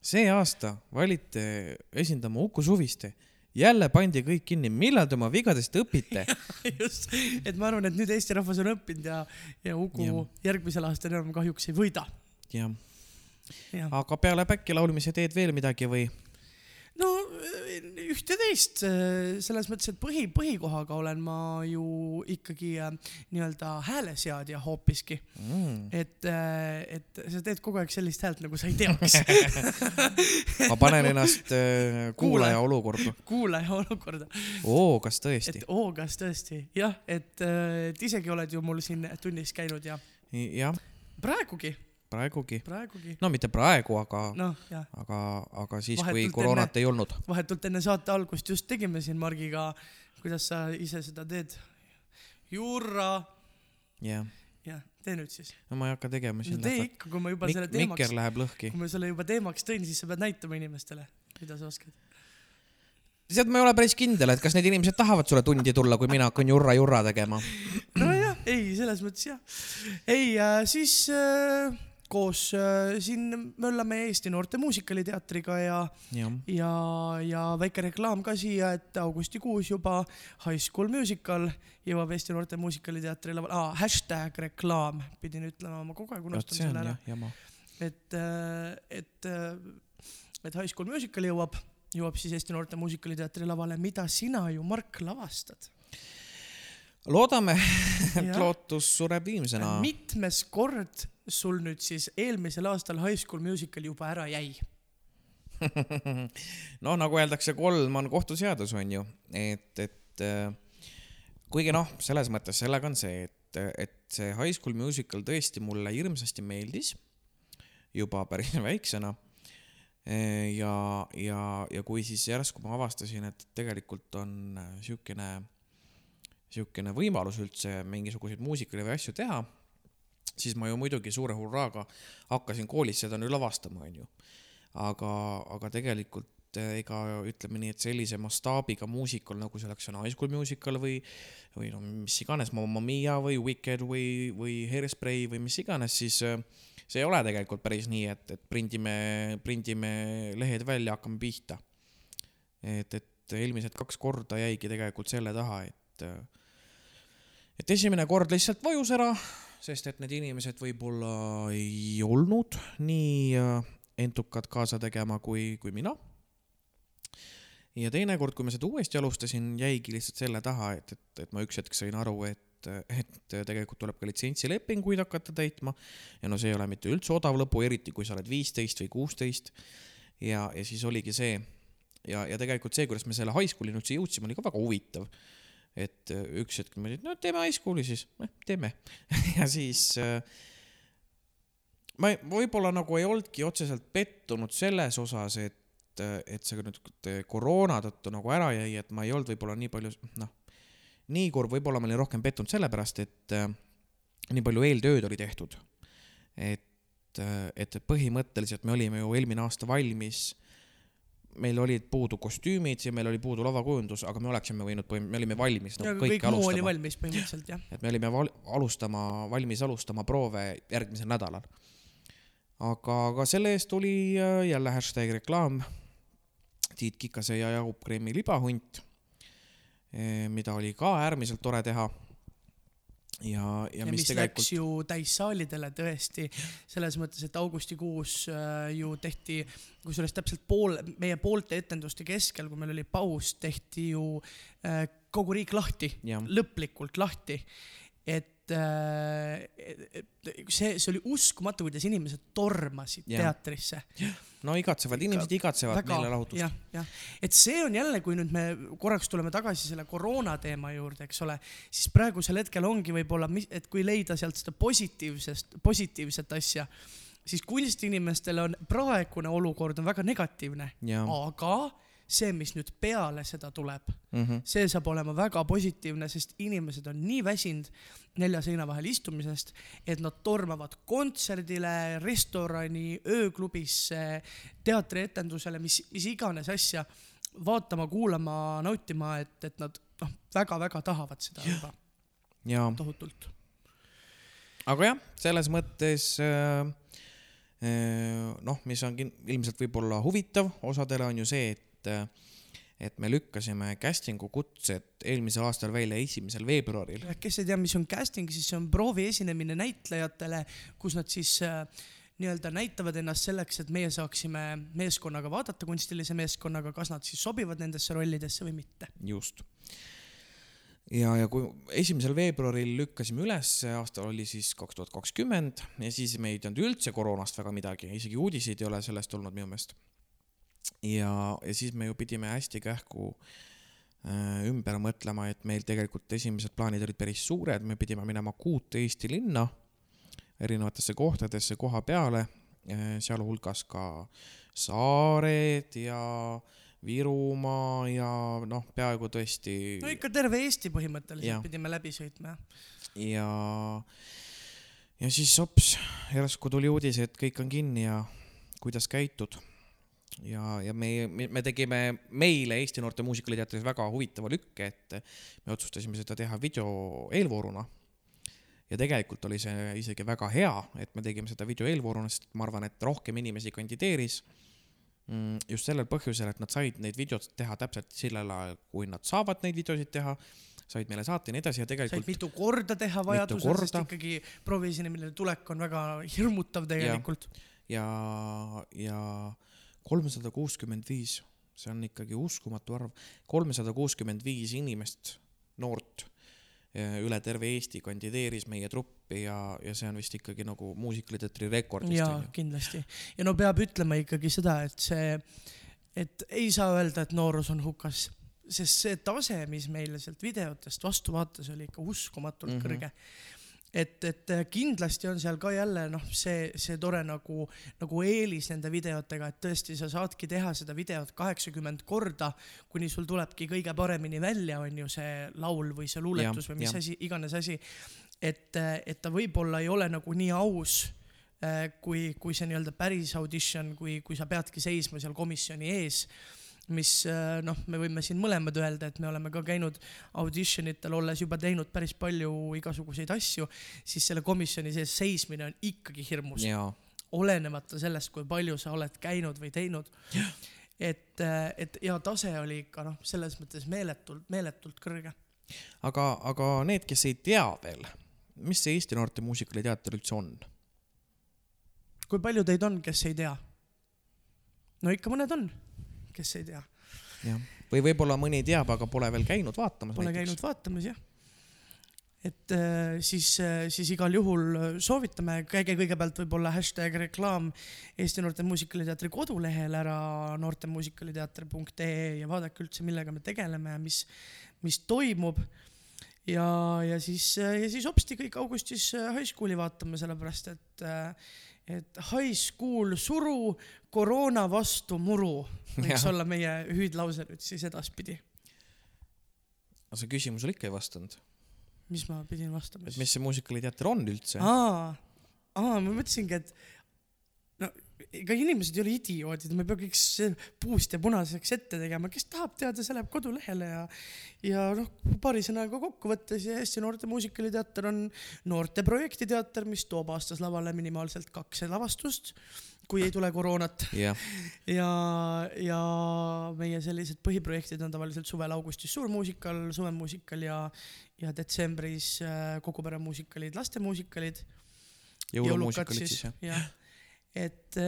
see aasta valite esindama Uku Suviste. Jälle pandi kõik kinni, millal te oma vigadest õpite? just, et ma arvan, et nüüd Eesti rahvas on õppinud ja, ja Uku Jah. järgmisel aastal enam kahjuks ei võida. jah, jah, aga peale päkki laulmise teed veel midagi või? no üht-teist selles mõttes, et põhi, põhikohaga olen ma ju ikkagi äh, nii-öelda hääleseadja hoopiski. Mm. et, et sa teed kogu aeg sellist häält, nagu sa ei teaks ma panen ennast äh, kuulaja olukorda. kuulaja olukorda, oo, kas tõesti et? oo, kas tõesti jah, et, et isegi oled ju mul siin tunnis käinud ja jah, praegugi, praegugi. praegugi, no mitte praegu, aga, jah, aga, aga siis, kui enne- koroonat ei olnud. vahetult enne saate algust just tegime siin Margiga, kuidas sa ise seda teed. Jurra, jah, jah, tee nüüd siis. no ma ei hakka tegema no siin tee. ikka, kui ma juba selle Mik-, teemaks mikker, läheb lõhki. kui ma selle juba teemaks tõin, siis sa pead näitama inimestele, mida sa oskad. tead, ma ei ole päris kindel, et kas need inimesed tahavad sulle tundi tulla, kui mina hakkan jurra-jurra tegema. nojah, ei, selles mõttes jah. ei äh,, siis äh, koos äh, siin möllame Eesti Noorte Muusikaliteatriga ja, jah, ja, ja väike reklaam ka siia, et augustikuus juba High School Musical jõuab Eesti Noorte Muusikaliteatri lavale ah,, hashtag reklaam pidin ütlema, ma kogu aeg unustan selle ära jah, jama. et, et, et High School Musical jõuab, jõuab siis Eesti Noorte Muusikaliteatri lavale, mida sina ju, Mark, lavastad. Loodame, et lootus sureb viimsena. mitmes kord sul nüüd siis eelmisel aastal High School Musical juba ära jäi? noh, nagu öeldakse, kolm on kohtuseadus, on ju, et, et äh, kuigi noh, selles mõttes sellega on see, et, et see High School Musical tõesti mulle hirmsasti meeldis juba päris väiksena. ja, ja, ja kui siis järsku ma avastasin, et tegelikult on äh, siukene võimalus üldse mingisuguseid muusikali või asju teha, siis ma ju muidugi suure hurraaga hakkasin koolis seda nüüd lavastama, onju aga, aga tegelikult eh, ega ütleme nii, et sellise mastaabiga muusikal, nagu selleks on High School Musical või, või no mis iganes, Mamma Mia või Wicked või, või Hairspray või mis iganes, siis eh, see ei ole tegelikult päris nii, et, et prindime, prindime lehed välja, hakkame pihta. et, et eelmised kaks korda jäigi tegelikult selle taha, et, et esimene kord lihtsalt vajus ära, sest et need inimesed võib-olla ei olnud nii äh, entukad kaasa tegema kui, kui mina. ja teinekord, kui ma seda uuesti alustasin, jäigi lihtsalt selle taha, et, et, et ma üks hetk sain aru, et et, tegelikult tuleb ka litsentsilepinguid hakata täitma ja no see ei ole mitte üldse odav lõbu, eriti kui sa oled viisteist või kuusteist ja, ja siis oligi see ja, ja tegelikult see, kuidas me selle high school'ini üldse jõudsime, oli ka väga huvitav. Et äh, üks hetk me olime, no teeme high school'i siis, teeme ja siis äh, ma võib-olla nagu ei olnudki otseselt pettunud selles osas, et, et see nüüd koroona tõttu nagu ära jäi, et ma ei olnud võib-olla nii palju, noh, nii kurb, võib-olla ma olin rohkem pettunud sellepärast, et äh, nii palju eeltööd oli tehtud. et, et põhimõtteliselt me olime ju eelmine aasta valmis, meil olid puudu kostüümid ja meil oli puudu lavakujundus, aga me oleksime võinud, me olime valmis nagu kõik kõike oli alustama. valmis põhimõtteliselt jah. et me olime val- alustama, valmis alustama proove järgmisel nädalal. aga, aga selle eest tuli äh, jälle hashtag reklaam Tiit Kikase ja Jaagup Kreemi libahunt, mida oli ka äärmiselt tore teha. ja, ja, ja mis, mis tegelikult läks ju täissaalidele tõesti, selles mõttes, et augustikuus äh, ju tehti, kusjuures täpselt pool, meie poolte etenduste keskel, kui meil oli paus, tehti ju äh, kogu riik lahti, lõplikult lahti. Et äh, et see, see oli uskumatu, kuidas inimesed tormasid Jah. teatrisse. no igatsevad inimesed igatsevad meelelahutust. jah, jah, et see on jälle, kui nüüd me korraks tuleme tagasi selle koroona teema juurde, eks ole, siis praegusel hetkel ongi võib-olla, et kui leida sealt seda positiivsest, positiivset asja, siis kunstiinimestel on praegune olukord on väga negatiivne, ja, aga see, mis nüüd peale seda tuleb, mhm, see saab olema väga positiivne, sest inimesed on nii väsinud nelja seina vahel istumisest, et nad tormavad kontserdile, restorani, ööklubisse, teatrietendusele, mis, mis iganes asja, vaatama, kuulama, nautima, et, et nad noh, väga-väga tahavad seda juba ja tohutult. aga jah, selles mõttes äh, äh, noh, mis on ilmselt võib-olla huvitav osadele on ju see, et äh, et me lükkasime casting'u kutsed eelmisel aastal välja esimesel veebruaril. kes ei tea, mis on casting, siis see on proovi esinemine näitlejatele, kus nad siis äh, nii-öelda näitavad ennast selleks, et meie saaksime meeskonnaga vaadata, kunstilise meeskonnaga, kas nad siis sobivad nendesse rollidesse või mitte. just. ja, ja kui esimesel veebruaril lükkasime üles, see aasta oli siis kaks tuhat kakskümmend ja siis me ei teadnud üldse koroonast väga midagi, isegi uudiseid ei ole sellest tulnud minu meelest. ja, ja siis me ju pidime hästi kähku äh, ümber mõtlema, et meil tegelikult esimesed plaanid olid päris suured, me pidime minema kuute Eesti linna erinevatesse kohtadesse koha peale, sealhulgas ka saared ja Virumaa ja noh, peaaegu tõesti no ikka terve Eesti põhimõtteliselt ja. pidime läbi sõitma ja, ja siis hops, järsku tuli uudis, et kõik on kinni ja kuidas käitud. ja, ja me, me tegime meile Eesti Noorte Muusikaliteatris väga huvitava lükke, et me otsustasime seda teha video eelvooruna. ja tegelikult oli see isegi väga hea, et me tegime seda video eelvooruna, sest ma arvan, et rohkem inimesi kandideeris mm, just sellel põhjusel, et nad said neid videosid teha täpselt sellel ajal, kui nad saavad neid videosid teha, said meile saata ja nii edasi ja said tegelikult mitu korda teha vajadusel, sest ikkagi prooviesinemine tulek on väga hirmutav tegelikult. ja, ja kolmsada kuuskümmend viis, see on ikkagi uskumatu arv, kolmsada kuuskümmend viis inimest, noort eh, üle terve Eesti kandideeris meie truppi ja, ja see on vist ikkagi nagu muusikaliteatri rekord jaa kindlasti. ja no peab ütlema ikkagi seda, et see, et ei saa öelda, et noorus on hukas, sest see tase, mis meile sealt videotest vastu vaatas, oli ikka uskumatult mm. -hmm. kõrge. et, et kindlasti on seal ka jälle noh, see, see tore nagu, nagu eelis nende videotega, et tõesti, sa saadki teha seda videot kaheksakümmend korda, kuni sul tulebki kõige paremini välja, on ju see laul või see luuletus Jah, või mis jah. asi, iganes asi. et, et ta võib-olla ei ole nagu nii aus äh, kui, kui see nii-öelda päris audition, kui, kui sa peadki seisma seal komisjoni ees, mis äh, noh, me võime siin mõlemad öelda, et me oleme ka käinud audition itel, olles juba teinud päris palju igasuguseid asju, siis selle komisjoni sees seismine on ikkagi hirmus, olenemata sellest, kui palju sa oled käinud või teinud. et, et ja tase oli ikka noh, selles mõttes meeletult, meeletult kõrge. aga, aga need, kes ei tea veel, mis see Eesti Noorte Muusikaliteater üldse on? kui palju teid on, kes ei tea? no ikka mõned on, kes ei tea. jah, või võib-olla mõni teab, aga pole veel käinud vaatamas Pole käinud vaatamas jah. et äh, siis, siis igal juhul soovitame, käige kõigepealt võib-olla hashtag reklaam Eesti Noorte Muusikaliteatri kodulehel ära noortemuusikaliteater.ee ja vaadake üldse, millega me tegeleme ja mis, mis toimub ja, ja siis, ja siis hopsti kõik augustis äh, high school'i vaatame, sellepärast et, et high school suru, koroona vastu muru võiks Jah. olla meie hüüdlause nüüd siis edaspidi. aga sa küsimusele ikka ei vastanud, mis ma pidin vastama et siis? mis see muusikaliteater on üldse? aa, aa, ma mõtlesingi, et ega inimesed ei ole idioodid, me ei pea kõik puust ja punaseks ette tegema, kes tahab teada, see läheb kodulehele ja ja noh, paari sõnaga kokku võttes ja Eesti Noorte Muusikaliteater on noorte projektiteater, mis toob aastas lavale minimaalselt kaks lavastust, kui ei tule koroonat jah, ja, ja meie sellised põhiprojektid on tavaliselt suvel-augustis suurmuusikal, suvemuusikal ja, ja detsembris äh, kogu pere muusikalid, lastemuusikalid. jõulumuusikalid siis jah? jah. et,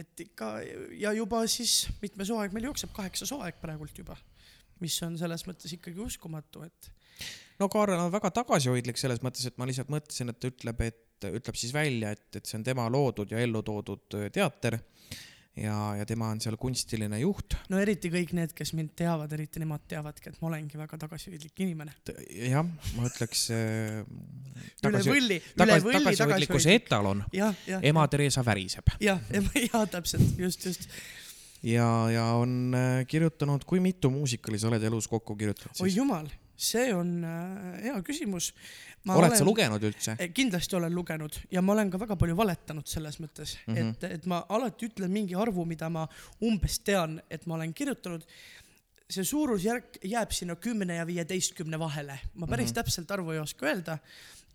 et ikka ja juba siis mitmes hooaeg meil jookseb, kaheksas hooaeg praegult juba, mis on selles mõttes ikkagi uskumatu, et no Kaarel on väga tagasihoidlik selles mõttes, et ma lihtsalt mõtlesin, et ta ütleb, et ütleb siis välja, et, et see on tema loodud ja ellu toodud öö, teater ja, ja tema on seal kunstiline juht. no eriti kõik need, kes mind teavad, eriti nemad teavadki, et ma olengi väga tagasihoidlik inimene. jah, ma ütleks äh, üle võlli, üle võlli tagasihoidlikkuse tagasihoidlik. etalon. ema Theresa väriseb jah, jah, täpselt, just, just. ja, ja on äh, kirjutanud, kui mitu muusikali sa oled elus kokku kirjutanud oi siis? jumal, see on äh, hea küsimus. oled sa? lugenud üldse? kindlasti olen lugenud ja ma olen ka väga palju valetanud selles mõttes mm. -hmm. et, et ma alati ütlen mingi arvu, mida ma umbes tean, et ma olen kirjutanud. see suurusjärk jääb sinna kümne ja viieteistkümne vahele, ma päris mm. -hmm. täpselt arvu ei oska öelda.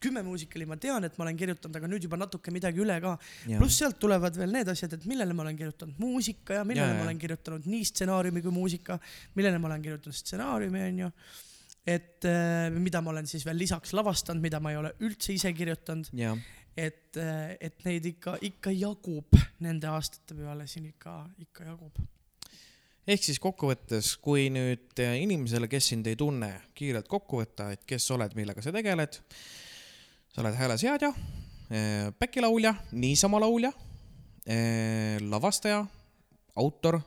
kümme muusikali ma tean, et ma olen kirjutanud, aga nüüd juba natuke midagi üle ka. pluss sealt tulevad veel need asjad, et millele ma olen kirjutanud muusika ja millele ja, ja. ma olen kirjutanud nii stsenaariumi kui muusika, millele ma olen kirjutanud stsenaariumi, onju. Et äh, mida ma olen siis veel lisaks lavastanud, mida ma ei ole üldse ise kirjutanud, jah, et, et neid ikka, ikka jagub nende aastate peale siin ikka, ikka jagub. ehk siis kokkuvõttes, kui nüüd äh, inimesele, kes sind ei tunne, kiirelt kokku võtta, et kes sa oled, millega sa tegeled. sa oled hääleseadja, päkilaulja, niisama laulja, lavastaja, autor,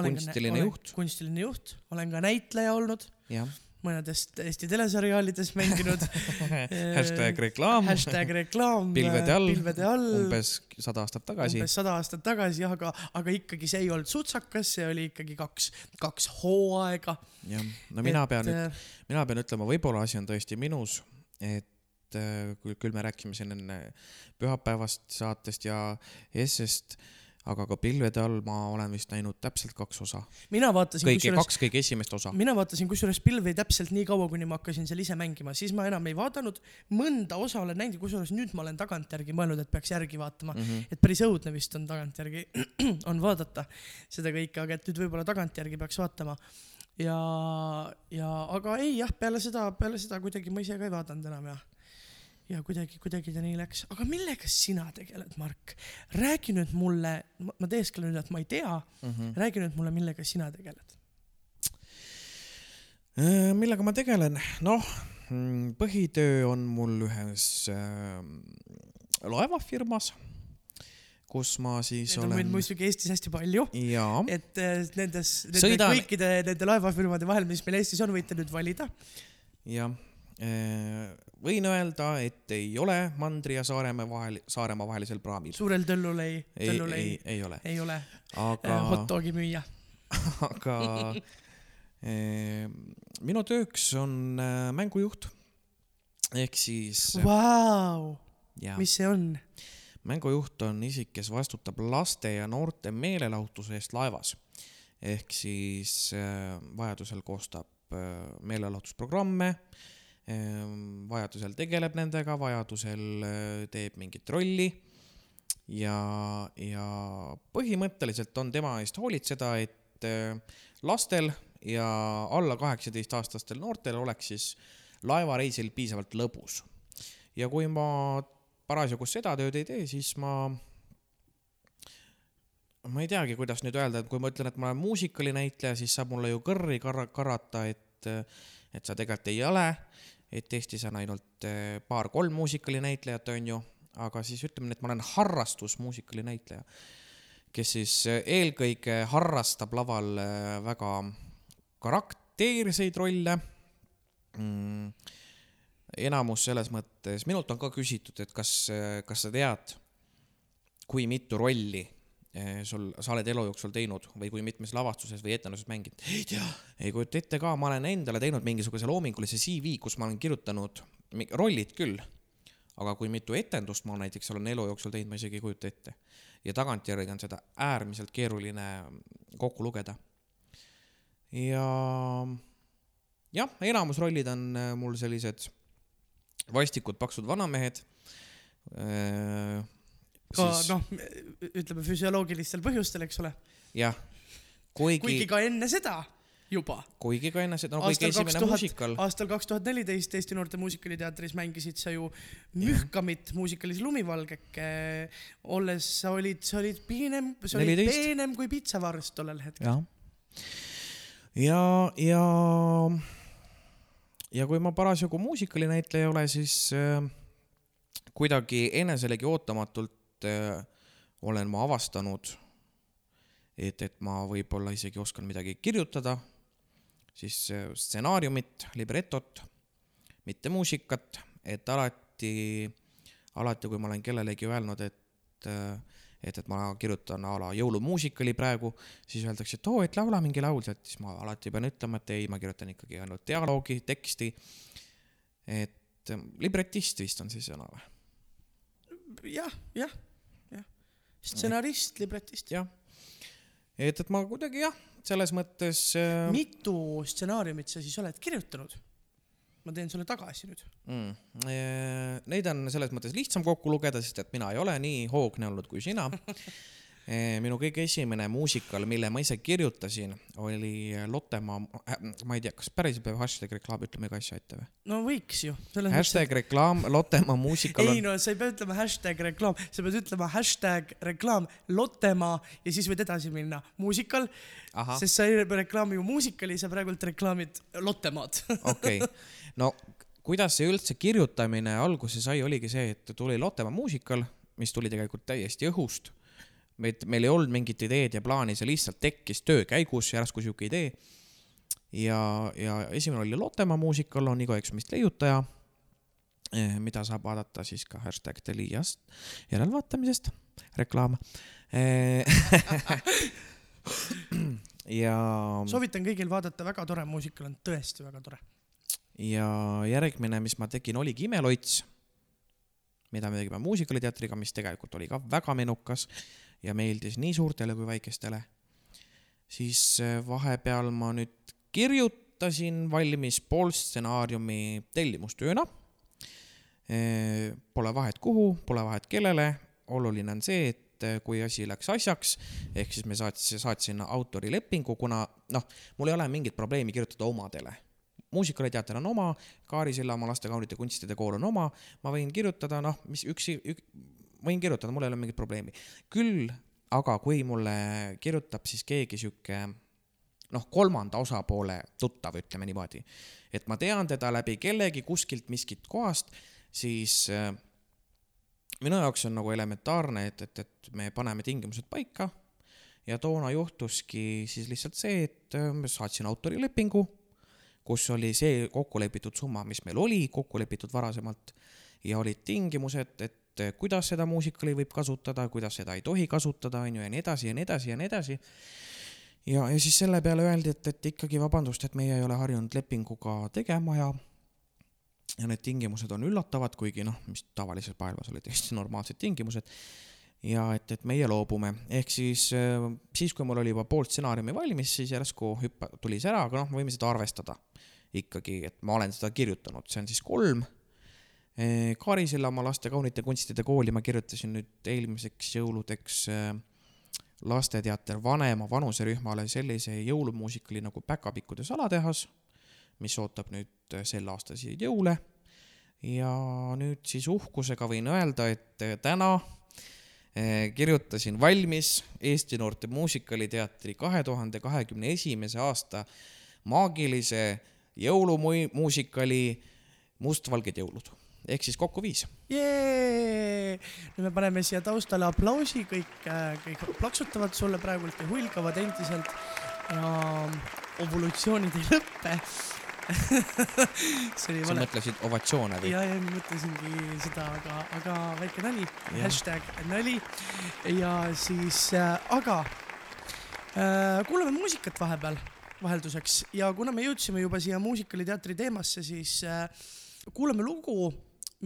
Kunstiline juht. kunstiline juht, olen ka näitleja olnud, jah, mõnedest Eesti teleseriaalides mänginud. hashtag reklaam, hashtag reklaam. Pilvede all, pilvede all. umbes sada aastat tagasi. umbes sada aastat tagasi jah, aga, aga ikkagi see ei olnud sutsakas, see oli ikkagi kaks, kaks hooaega. jah, no mina pean nüüd, mina pean ütlema, võib-olla asi on tõesti minus, et äh, küll, küll me rääkisime siin enne pühapäevast saatest ja S-st, aga ka pilvede all ma olen vist näinud täpselt kaks osa, mina vaatasin kõige, kusjuures, kaks kõige esimest osa. mina vaatasin kusjuures pilvi täpselt nii kaua, kuni ma hakkasin seal ise mängima, siis ma enam ei vaadanud. mõnda osa olen näinud kusjuures nüüd ma olen tagantjärgi mõelnud, et peaks järgi vaatama mm. -hmm. et päris õudne vist on tagantjärgi on vaadata seda kõike, aga et nüüd võib-olla tagantjärgi peaks vaatama. ja, ja aga ei jah, peale seda, peale seda kuidagi ma ise ka ei vaadanud enam ja ja kuidagi, kuidagi ta nii läks, aga millega sina tegeled, Mark? räägi nüüd mulle, ma teesklen nüüd, et ma ei tea mm. -hmm. räägi nüüd mulle, millega sina tegeled. Äh, millega ma tegelen, noh, põhitöö on mul ühes äh, laevafirmas, kus ma siis Neid on meil olen muidugi Eestis hästi palju, et eh, nendes, nende Sõidan- kõikide nende laevafirmade vahel, mis meil Eestis on, võite nüüd valida. jah, võin öelda, et ei ole Mandri ja Saaremaa vahel, Saaremaa vahelisel praamil. suurel tõllul ei, ei, tõllul ei ei,, ei ole, ei ole aga äh,, hot dogi müüja. aga eh, minu tööks on äh, mängujuht ehk siis ja mis see on? mängujuht on isik, kes vastutab laste ja noorte meelelahutuse eest laevas ehk siis äh, vajadusel koostab äh, meelelahutusprogramme äh,, vajadusel tegeleb nendega, vajadusel äh, teeb mingit rolli ja, ja põhimõtteliselt on tema eest hoolitseda, et äh, lastel ja alla kaheksateistaastastel noortel oleks siis laevareisil piisavalt lõbus. ja kui ma parasjagu seda tööd ei tee, siis ma, ma ei teagi, kuidas nüüd öelda, et kui ma ütlen, et ma olen muusikalinäitleja, siis saab mulle ju kõrri karra-, karata, et, et sa tegelikult ei ole, et Eestis on ainult eh, paar-kolm muusikalinäitlejat, on ju, aga siis ütleme nii, et ma olen harrastusmuusikalinäitleja, kes siis eh, eelkõige harrastab laval eh, väga karakteerseid rolle mm,. enamus selles mõttes, minult on ka küsitud, et kas, kas sa tead, kui mitu rolli sul, sa oled elu jooksul teinud või kui mitmes lavastuses või etenduses mänginud. ei tea, ei kujuta ette ka, ma olen endale teinud mingisuguse loomingulise CV, kus ma olen kirjutanud rollid küll, aga kui mitu etendust ma näiteks olen elu jooksul teinud, ma isegi ei kujuta ette. ja tagantjärgi on seda äärmiselt keeruline kokku lugeda. ja jah, enamus rollid on äh, mul sellised vastikud paksud vanamehed. Ka noh, ütleme füsioloogilistel põhjustel, eks ole. jah, kuigi, kuigi kuigi, ka enne seda juba. kuigi ka enne seda, no kaks esimene tuhat muusikal,, aastal kaks tuhat neliteist Eesti Noorte Muusikaliteatris mängisid sa ju Mühkamit muusikalis Lumivalgeke, olles, sa olid, sa olid peenem, sa olid 14. peenem kui pitsavarst tollel hetkel. ja, ja, ja kui ma parasjagu muusikalinäitleja ei ole, siis äh, kuidagi eneselegi ootamatult äh, olen ma avastanud, et, et ma võib-olla isegi oskan midagi kirjutada, siis äh, stsenaariumit, libretot, mitte muusikat, et alati, alati, kui ma olen kellelegi öelnud, et äh, et, et ma kirjutan a la jõulumuusikali praegu, siis öeldakse, et oo, et laula mingi laul sealt, siis ma alati pean ütlema, et ei, ma kirjutan ikkagi ainult dialoogi, teksti. et libretist vist on see sõna või? jah, jah. stsenarist, libretist. jah. et, et ma kuidagi jah, selles mõttes äh, mitu stsenaariumit sa siis oled kirjutanud? ma teen sulle tagasi nüüd. mm,. Neid on selles mõttes lihtsam kokku lugeda, sest et mina ei ole nii hoogne olnud kui sina. minu kõige esimene muusikal, mille ma ise kirjutasin, oli Lottemaa, ma ei tea, kas päriselt peab hashtag reklaam ütlema iga asja ette või? no võiks ju. hashtag reklaam Lottemaa muusikal ei on, no sa ei pea ütlema hashtag reklaam, sa pead ütlema hashtag reklaam Lottemaa ja siis võid edasi minna muusikal, sest sa ei reklaami ju muusikali, sa praegult reklaamid Lottemaad. okei. no kuidas see üldse kirjutamine alguse sai, oligi see, et tuli Lottemaa muusikal, mis tuli tegelikult täiesti õhust. meid, meil ei olnud mingit ideed ja plaani, see lihtsalt tekkis töö käigus järsku sihuke idee. ja, ja esimene oli Lottemaa muusikal, on Igo Eksumist leiutaja, mida saab vaadata siis ka hashtag Teliast järelvaatamisest, reklaam. ja soovitan kõigil vaadata, väga tore muusikal on tõesti väga tore. ja järgmine, mis ma tegin, oligi Imeloits, mida me tegime muusikaliteatriga, mis tegelikult oli ka väga menukas ja meeldis nii suurtele kui väikestele. siis äh, vahepeal ma nüüd kirjutasin valmis pool stsenaariumi tellimustööna. Pole vahet kuhu, pole vahet kellele, oluline on see, et äh, kui asi läks asjaks, ehk siis me saats-, saatsin autorilepingu, kuna noh, mul ei ole mingit probleemi kirjutada omadele muusikaliteater on oma, Kaari Sillamaa lastekaunite kunstide kool on oma, ma võin kirjutada, noh, mis üksi ük,, võin kirjutada, mul ei ole mingit probleemi. küll aga kui mulle kirjutab siis keegi sihuke noh, kolmanda osapoole tuttav, ütleme niimoodi, et ma tean teda läbi kellegi kuskilt miskit kohast, siis äh, minu jaoks on nagu elementaarne, et, et, et me paneme tingimused paika ja toona juhtuski siis lihtsalt see, et äh, ma saatsin autorilepingu kus oli see kokku lepitud summa, mis meil oli kokku lepitud varasemalt ja olid tingimused, et kuidas seda muusikali võib kasutada, kuidas seda ei tohi kasutada, on ju, ja nii edasi ja nii edasi ja nii edasi. ja, ja siis selle peale öeldi, et, et ikkagi vabandust, et meie ei ole harjunud lepinguga tegema ja ja need tingimused on üllatavad, kuigi noh, mis tavalises maailmas olid täiesti normaalsed tingimused ja et, et meie loobume, ehk siis äh, siis, kui mul oli juba pool stsenaariumi valmis, siis järsku hüppa, tuli see ära, aga noh, võime seda arvestada ikkagi, et ma olen seda kirjutanud, see on siis kolm. Kaari Sillamaa laste kaunite kunstide kooli ma kirjutasin nüüd eelmiseks jõuludeks äh, lasteteater vanema vanuserühmale sellise jõulumuusikali nagu Päkapikkude salatehas, mis ootab nüüd äh, sel aastal siia jõule. ja nüüd siis uhkusega võin öelda, et täna eh, kirjutasin valmis Eesti Noorte Muusikaliteatri kahe tuhande kahekümne esimese aasta maagilise jõulumuusikali mustvalged jõulud ehk siis kokku viis. jee, nüüd me paneme siia taustale aplausi, kõik, kõik plaksutavad sulle praegult ja hulgavad endiselt ja ovolutsioonid ei lõppe. sa vale. mõtlesid ovatsioone või? ja, ja mõtlesingi seda, aga, aga väike nali, hashtag nali ja siis äh,, aga äh, kuulame muusikat vahepeal, vahelduseks ja kuna me jõudsime juba siia muusikaliteatri teemasse, siis äh, kuulame lugu,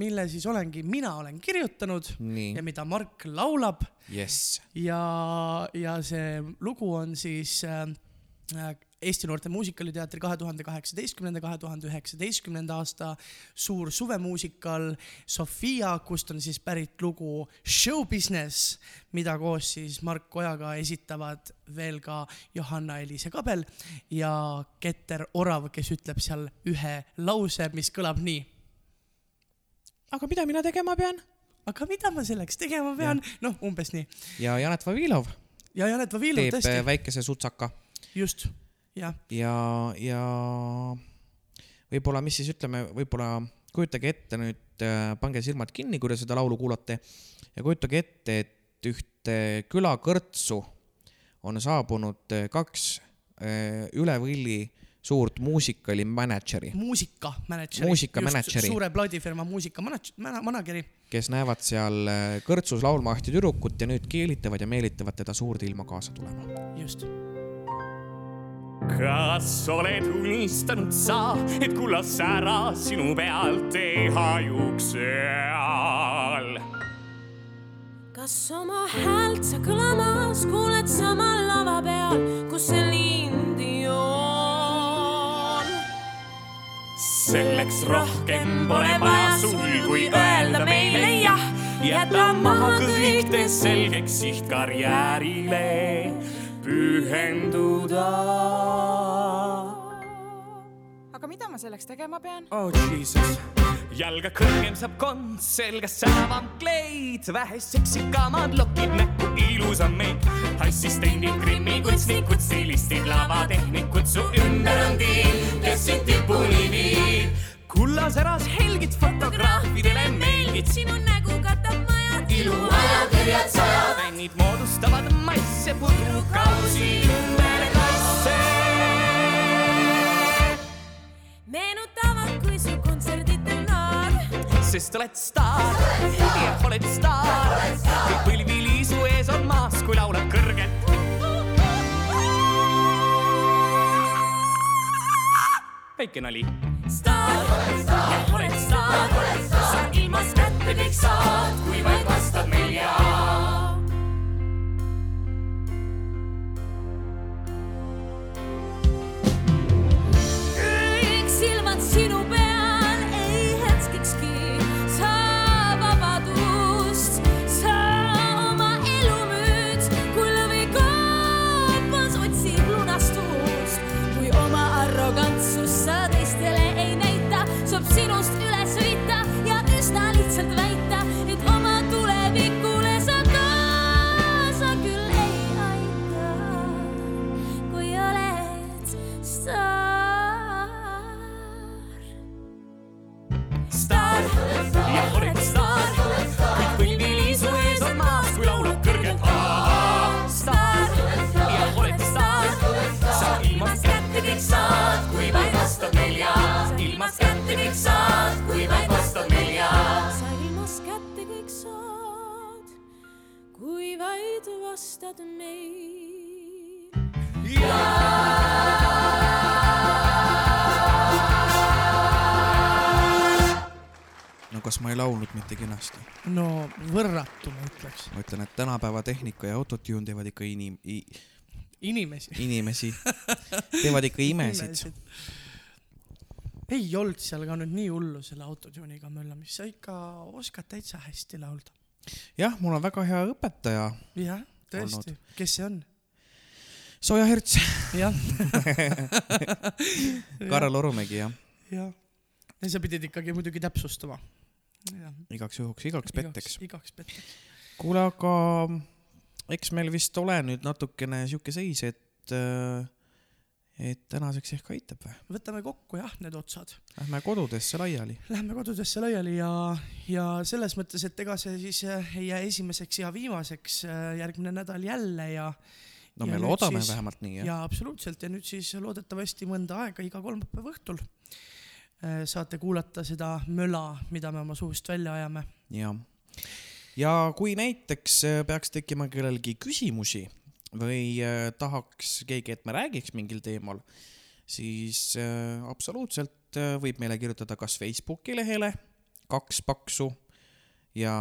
mille siis olengi mina olen kirjutanud ja nii, mida Mark laulab jess. ja, ja see lugu on siis äh, Eesti Noorte Muusikaliteatri kahe tuhande kaheksateistkümnenda, kahe tuhande üheksateistkümnenda aasta suur suvemuusikal Sofia, kust on siis pärit lugu Show Business, mida koos siis Mark Ojaga esitavad veel ka Johanna-Eliise Kabel ja Keter Orav, kes ütleb seal ühe lause, mis kõlab nii. Aga mida mina tegema pean? aga mida ma selleks tegema pean? noh, umbes nii. ja Janet Vavilov ja Janet Vavilov teeb tõesti äh,, väikese sutsaka just, jah ja, ja võib-olla, mis siis ütleme, võib-olla kujutage ette nüüd, pange silmad kinni, kui te seda laulu kuulate ja kujutage ette, et ühte külakõrtsu on saabunud äh, kaks äh, üle võlli suurt muusikali mänedžeri, muusikamänedžeri. Muusikamänedžeri. suure plaadifirma muusikamänedžeri. kes näevad seal äh, kõrtsus laulma ühte tüdrukut ja nüüd keelitavad ja meelitavad teda suurde ilma kaasa tulema. just. kas oled unistanud sa, et kullas sära sinu pealt ei hajuks seal? kas oma häält sa kõlamas kuuled samal lava peal, kus see lindi selleks rohkem pole vaja sul, kui öelda meile jah, jäta maha kõik, tee selgeks siht karjäärile pühenduda. aga mida ma selleks tegema pean? oh jesus. Jalga kõrgem saab kond, selgas säravam kleit, vähe seksikamad lokid näkku ilusam meik. assistendid, grimmikunstnikud, stilistid, lavatehnikud, su ümber on tiim, kes sind tipuni viib. kullasäras helgid fotograafidele meeldid, sinu nägu katab majad, iluajakirjad sajad, fännid moodustavad masse pudrukausi ümber klasse. meenutavad, sest oled staar ja oled staar. kõik põlvili su ees on maas, kui laulad kõrgelt. väike nali. staar, ja oled staar, sa ilmast kätte kõik saad, kui vaid vastad meil jaa. Kui vaid vastad meil. no kas ma ei laulnud mitte kenasti? no võrratu, ma ütleks. ma ütlen, et tänapäeva tehnika ja autotune teevad ikka inim-, inimesi. inimesi, teevad ikka imesid. ei olnud seal ka nüüd nii hullu selle autotune'iga möllamist, sa ikka oskad täitsa hästi laulda. jah, mul on väga hea õpetaja, jah, tõesti, kes see on? Sooja Herts, jah, Karel Orumägi jah, jah. ja sa pidid ikkagi muidugi täpsustama. igaks juhuks, igaks petteks. igaks petteks. kuule, aga eks meil vist ole nüüd natukene sihuke seis, et äh, et tänaseks ehk aitab või? võtame kokku jah, need otsad. Lähme kodudesse laiali. Lähme kodudesse laiali ja, ja selles mõttes, et ega see siis äh, ei jää esimeseks ja viimaseks äh, järgmine nädal jälle ja no Ja me loodame siis- vähemalt nii jah. ja absoluutselt ja nüüd siis loodetavasti mõnda aega iga kolmapäeva õhtul äh, saate kuulata seda möla, mida me oma suust välja ajame. ja, ja kui näiteks peaks tekkima kellelgi küsimusi või äh, tahaks keegi, et me räägiks mingil teemal, siis äh, absoluutselt äh, võib meile kirjutada kas Facebooki lehele kaks paksu ja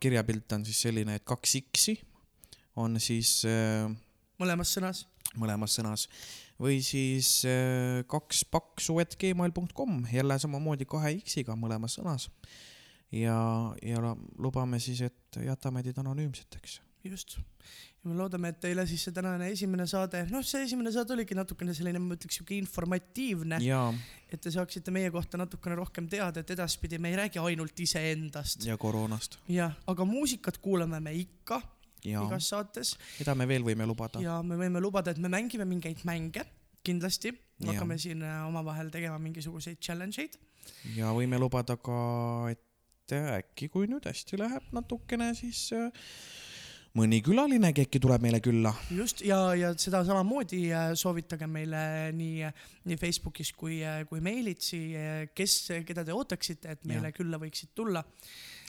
kirjapilt on siis selline, et kaks X-i on siis mõlemas sõnas. mõlemas sõnas või siis kaks paksu et gmail.com jälle samamoodi kahe X-iga mõlemas sõnas ja, ja lubame siis, et jätame teid anonüümseteks. just. ja me loodame, et teile siis see tänane esimene saade, noh, see esimene saade oligi natukene selline, ma ütleks siuke informatiivne, et te saaksite meie kohta natukene rohkem teada, et edaspidi me ei räägi ainult iseendast. ja koroonast jah, aga muusikat kuulame me ikka ja igas saates mida me veel võime lubada. ja me võime lubada, et me mängime mingeid mänge kindlasti, hakkame siin äh, omavahel tegema mingisuguseid challenge eid. ja võime lubada ka, et äkki kui nüüd hästi läheb natukene, siis äh, mõni külalinegi äkki tuleb meile külla. just ja, ja seda samamoodi äh, soovitage meile nii, nii Facebookis kui, kui meilitsi, kes, keda te ootaksite, et meile Jah. külla võiksid tulla.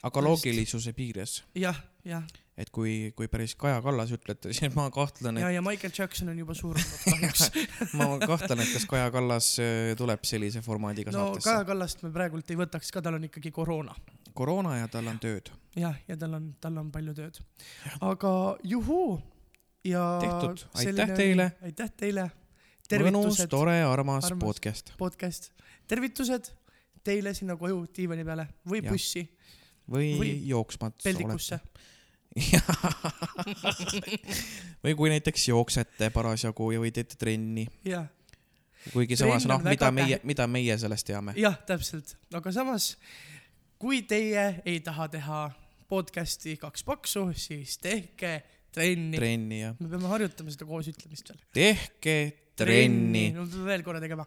aga loogilisuse piires, jah, jah, et kui, kui päris Kaja Kallas ütlete, siis ma kahtlen, ja, et ja Michael Jackson on juba surnud kahjuks. ma kahtlen, et kas Kaja Kallas äh, tuleb sellise formaadiga no saatesse Kaja Kallast me praegult ei võtaks ka, tal on ikkagi koroona. Koroona ja tal on tööd. jah, ja tal on, tal on palju tööd. aga juhuu ja. Tehtud. Aitäh teile. aitäh teile. mõnus, tore, armas, podcast podcast, tervitused teile sinna koju diivani peale või Jah. bussi, või, Või jooksmas peldikusse. või kui näiteks jooksete parasjagu ja või teete trenni, jah, kuigi Trenn samas noh, mida meie mida meie sellest teame. jah, täpselt, aga samas kui teie ei taha teha podcast'i kaks paksu, siis tehke trenni. trenni ja me peame harjutama seda koos ütlemist veel. tehke trenni no peame veel korra tegema.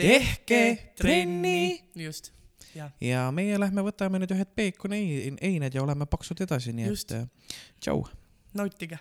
Tehke trenni.. just, jah, ja meie lähme võtame nüüd ühed peekoni eined ja oleme paksud edasi, nii Just. et äh, tšau. nautige.